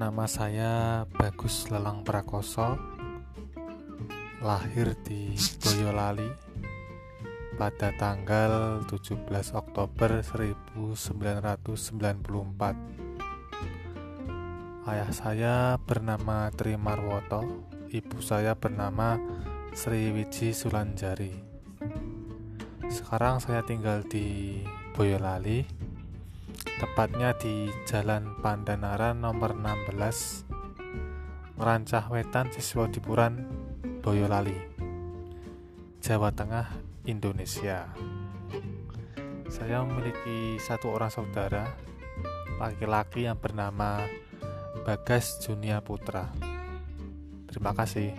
Nama saya Bagus Lelang Prakoso Lahir di Boyolali pada tanggal 17 Oktober 1994 Ayah saya bernama Tri Marwoto Ibu saya bernama Sri Wiji Sulanjari. Sekarang saya tinggal di Boyolali tepatnya di Jalan Pandanaran nomor 16 Merancah Wetan Siswa Dipuran Boyolali Jawa Tengah Indonesia. Saya memiliki satu orang saudara laki-laki yang bernama Bagas Junia Putra. Terima kasih